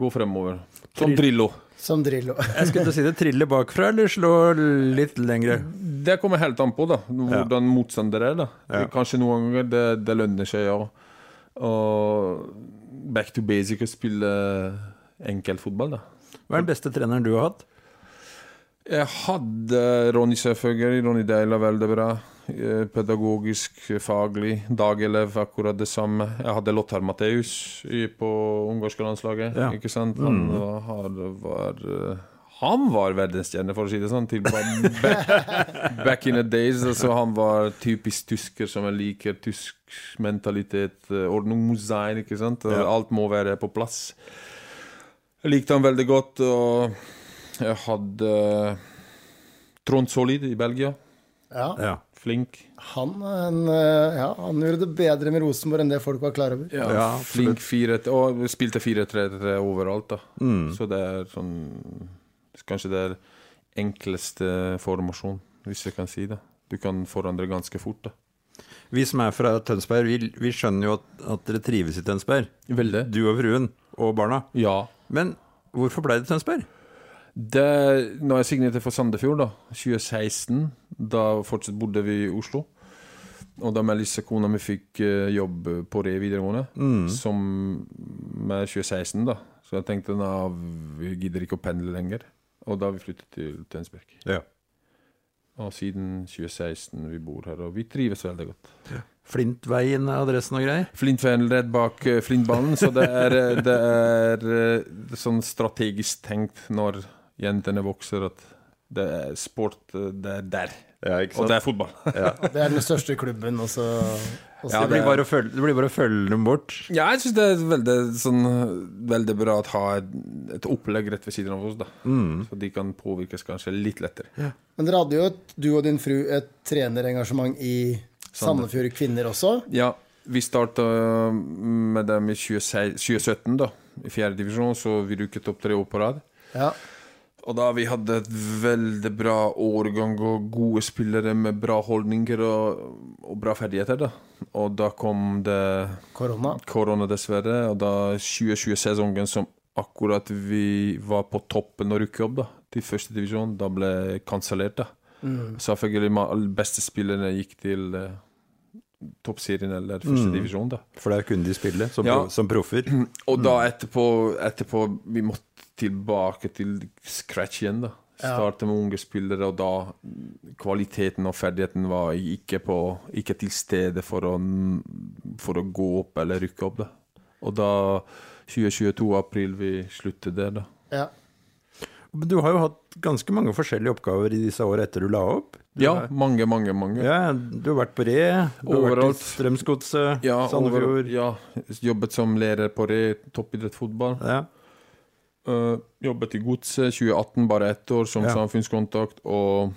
gå fremover. Som Drillo. Som Drillo. Jeg skulle til å si det. Trille bakfra eller slå litt lengre? Det kommer helt an på da, hvordan motstander er. da. Ja. Kanskje noen ganger det, det lønner seg å å back to basic og spille enkel fotball. da. Hva er den beste treneren du har hatt? Jeg hadde Ronny Sjøføger, Ronny Deila veldig bra. Eh, Pedagogisk, faglig. Dagelev akkurat det samme. Jeg hadde Lothar Matheus på ungarske landslaget. Ja. Ikke sant? Han var, var eh, han var verdensstjerne, for å si det sånn. Til back, back in the days. Altså, han var typisk tysker som jeg liker. Tysk mentalitet. eh, Ordnung muss sein, ikke sant. Ja. Alt må være på plass. Jeg likte han veldig godt. og jeg hadde Trond Solid i Belgia. Ja. Ja. Flink. Han, en, eh, ja, han gjorde det bedre med Rosenborg enn det folk var klar over. Ja, flink 4 Og spilte 4-3-3 overalt, da. Mm. Så det er sånn Kanskje det er enkleste formasjon, hvis jeg kan si det. Du kan forandre ganske fort, da. Vi som er fra Tønsberg, vi, vi skjønner jo at, at dere trives i Tønsberg. Veldig. Du og fruen og barna. Ja. Men hvorfor ble det Tønsberg? Det, når jeg signerte for Sandefjord, da, 2016, da fortsatt bodde vi i Oslo. Og da Melissa, kona mi, fikk eh, jobb på Re videregående, som med 2016, da. Så jeg tenkte na, vi gidder ikke å pendle lenger. Og da har vi flyttet til Tønsberg. Ja. Og siden 2016 vi bor her, og vi trives veldig godt. Flintveien er adressen og greier? Flintveien rett bak eh, Flintbanen, så det er, eh, det er sånn strategisk tenkt når jentene vokser, at det er sport, eh, det er der. Og det er fotball. Det er den største klubben, og så, Ja, Det blir bare å følge, det blir bare å følge dem bort. Ja, jeg syns det er veldig, sånn, veldig bra å ha et, et opplegg rett ved siden av oss, da. Så de kan påvirkes kanskje litt lettere. Men dere hadde jo, et, du og din fru, et trenerengasjement i Sandefjord Kvinner også. Ja, vi starta med dem i 2016 2017, da. I fjerde divisjon, så vi rykket opp tre år på rad. Ja. Og da vi hadde et veldig bra årgang og gode spillere med bra holdninger og, og bra ferdigheter, da. Og da kom det Korona. korona, dessverre. Og da 2020-sesongen som akkurat vi var på toppen og rukket opp da, til første divisjon, da ble kansellert. da. Selvfølgelig de alle beste spillerne gikk til eh, toppserien eller første divisjon. da. For der kunne de spille som, Ja. pro, som proffer. Og da etterpå, etterpå Vi måtte tilbake til scratch igjen, da. Ja. Starte med unge spillere, og da kvaliteten og ferdigheten var ikke, på, ikke til stede for å, for å gå opp eller rykke opp. da. Og da 2022 april vi sluttet der, da. Ja. Men du har jo hatt ganske mange forskjellige oppgaver i disse årene etter du la opp. Du Ja, har- mange, mange, mange. ja, du har vært på Re, du har vært i Strømsgodset, Ja, over, Sandefjord. ja, jobbet som lærer på Re, toppidrettsfotball. Ja. Eh, jobbet i Godset 2018, bare ett år, som Ja. samfunnskontakt. Og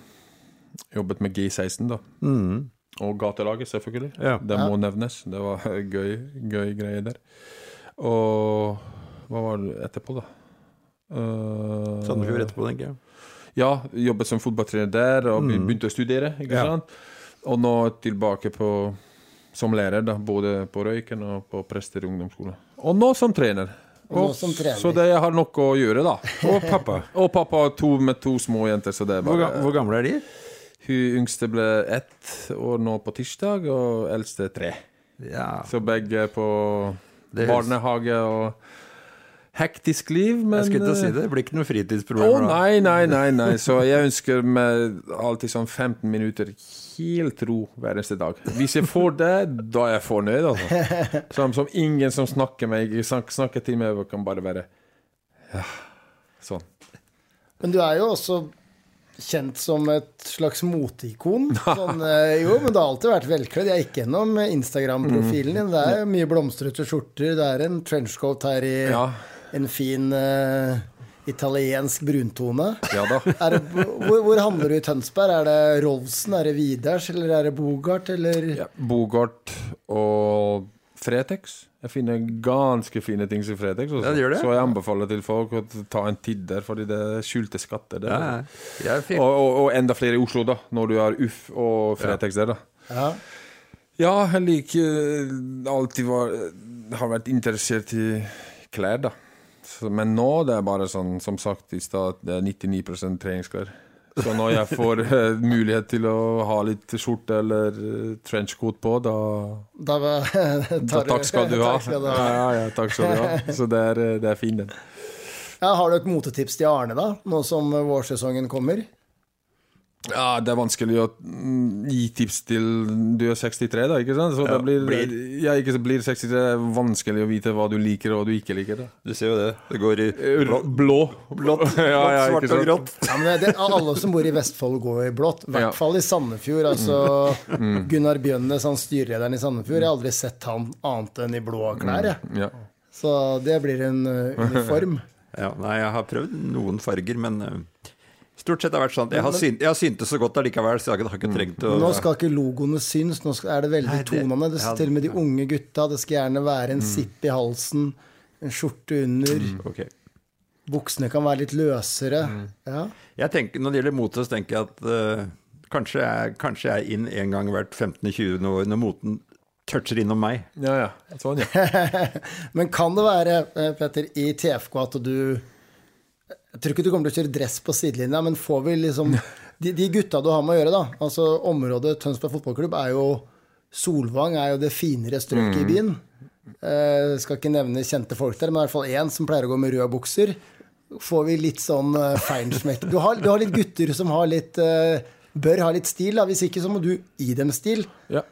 jobbet med G16, da. Mm. Og gatelaget, selvfølgelig. Ja. Det må nevnes. Det var gøy, gøy greie der. Og hva var det etterpå, da? Uh, Sandefjord etterpå, tenker jeg. Ja, jobbet som fotballtrener der, og Mm. begynte å studere. ikke Ja. sant? Og nå tilbake på, som lærer, da, både på Røyken og på Prester ungdomsskole. Og nå som trener. Og som trener. Så det jeg har nok å gjøre, da. Og pappa. Og pappa to, med to små jenter, så det er Hvor, bare ga- hvor gamle er de? Hun yngste ble ett år nå på tirsdag, og eldste tre. Ja, Så begge på barnehage og hektisk liv, men Jeg skulle til å si eh, det. Det blir ikke noe Å fritidsproblemer nei, nei, nei, nei. Så jeg ønsker meg alltid sånn 15 minutter helt ro hver eneste dag. Hvis jeg får det, da er jeg fornøyd, altså. Som, som ingen som snakker meg, snakker til meg, kan bare være ja, sånn. Men du er jo også kjent som et slags moteikon. Sånn, eh, jo, men det har alltid vært velkledd. Jeg gikk gjennom Instagram-profilen din. Det er mye blomstrete skjorter. Det er en trenchcoat her i Ja, en fin uh, italiensk bruntone. ja da. Er det, hvor, hvor handler du i Tønsberg? Er det Rolfsen, er det Vidars, eller er det Bogart, eller Ja, Bogart og Fretex. Jeg finner ganske fine ting i Fretex. Også. Ja, det gjør det. Så jeg anbefaler til folk å ta en titt der, fordi det er skjulte skatter der. Ja, Og, og, og enda flere i Oslo, da, når du har Uff og Fretex der, da. Ja. Ja, jeg liker alltid var, har vært interessert i klær, da. Men nå det er bare sånn, som sagt i stad, det er 99% treningsklær. Så når jeg får eh, mulighet til å ha litt skjorte eller eh, trenchcoat på, da, Da, da tar Takk skal du ha. Takk skal du ha. Ja, ja, takk skal du ha. Så det er, eh, det er fin, den. Ja, har du et motetips til Arne, da? Nå som vårsesongen kommer? Ja, det er vanskelig å mm, gi tips til Du er 63, da, ikke sant? Så Ja, det blir, blir- ja, ikke så blir 63 det er vanskelig å vite hva du liker og hva du ikke liker. da du ser jo det. Det går i blå, Blå. blått, Ja, ja, svart og grått. Ja, men det, Alle som bor i Vestfold, går i blått. I hvert Ja. fall i Sandefjord. Altså, Gunnar Bjønnes, han styrelederen i Sandefjord, jeg har aldri sett han annet enn i blå klær. Jeg. Ja. Så det blir en uh, uniform. Ja, nei, jeg har prøvd noen farger, men eh, stort sett har det vært sånn. Jeg har, synt, jeg har syntes så godt allikevel, så jeg har ikke trengt å Nå skal ikke logoene synes, nå skal, er det veldig tonende. Det, til og med de unge gutta. Det skal gjerne være en Mm. sipp i halsen, en skjorte under. Ok. Buksene kan være litt løsere. Mm. Ja. Jeg tenker, Når det gjelder mote, så tenker jeg at uh, kanskje, jeg, kanskje jeg er inn en gang hvert 15.-20. år når moten toucher innom meg. ja, ja. Sånn, ja. Men kan det være, eh, Petter, i TFK at du Jeg tror ikke du kommer til å kjøre dress på sidelinja, men får vi liksom De, de gutta du har med å gjøre, da. Altså området Tønsberg fotballklubb er jo Solvang er jo det finere strøket i byen. Eh, skal ikke nevne kjente folk der, men i hvert fall én som pleier å gå med røde bukser. Får vi litt sånn uh, feinschmeck du, har- du har litt gutter som har litt eh, bør ha litt stil. Da. Hvis ikke så må du gi dem stil. ja.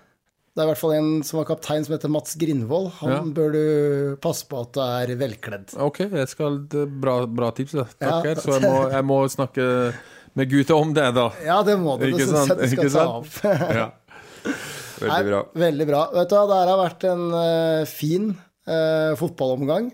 Det er i hvert fall en som var kaptein, som heter Mats Grindvold. Han Ja. bør du passe på at du er velkledd. Ok, jeg skal, bra, bra tips. Da. Ja. Så jeg må, jeg må snakke med gutta om det, da. Ja, det må du. Det Ikke syns sant? jeg du skal ta opp. Ja. Veldig bra. Nei, veldig bra. Vet du hva, det her har vært en uh, fin uh, fotballomgang.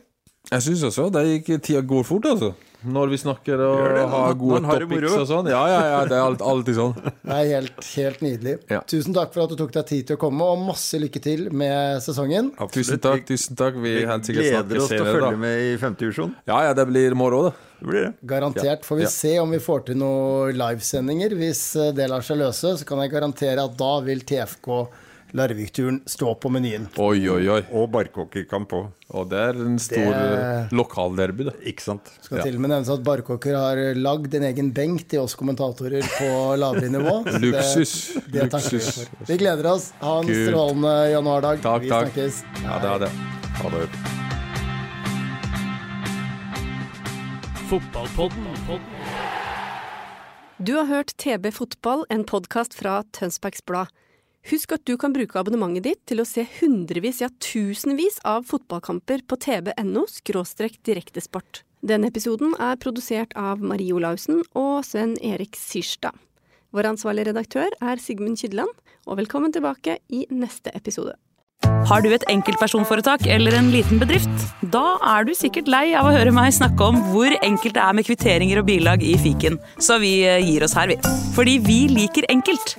Jeg syns også det gikk, tida går fort, altså. Når vi snakker og det. har gode topics og sånn. Ja, ja, ja, det er alt, alltid sånn. Det er helt, helt nydelig. Ja. Tusen takk for at du tok deg tid til å komme, og masse lykke til med sesongen. Tusen takk, tusen takk. Vi Vi helt sikkert gleder oss til å følge da. med i femtedivisjon. Ja, ja, det blir moro, det. Det blir det. Garantert. Får vi Ja. se om vi får til noen livesendinger. Hvis eh, det lar seg løse, så kan jeg garantere at da vil TFK Larvik-turen stå på menyen. Oi, oi, oi. Og barkåkerkamp òg. Og det er en stor Det- det... lokalderby, det. Ikke sant? Skal Ja. til og med nevnes at Barkåker har lagd en egen benk til oss kommentatorer på lavere nivå. Luksus. det-. Det Luksus. vi Vi gleder oss. Ha en strålende januardag. Takk, vi takk. snakkes. Ja, det er det. Ha det. Fotballpodden. Du har hørt TB Fotball, en podkast fra Tønsbergs Blad. Husk at du kan bruke abonnementet ditt til å se hundrevis, ja tusenvis av fotballkamper på tb.no – direktesport. Denne episoden er produsert av Marie Olaussen og Sven Erik Syrstad. Vår ansvarlige redaktør er Sigmund Kydland, og velkommen tilbake i neste episode. Har du et enkeltpersonforetak eller en liten bedrift? Da er du sikkert lei av å høre meg snakke om hvor enkelt det er med kvitteringer og bilag i fiken, så vi eh, gir oss her, vi. Fordi vi liker enkelt.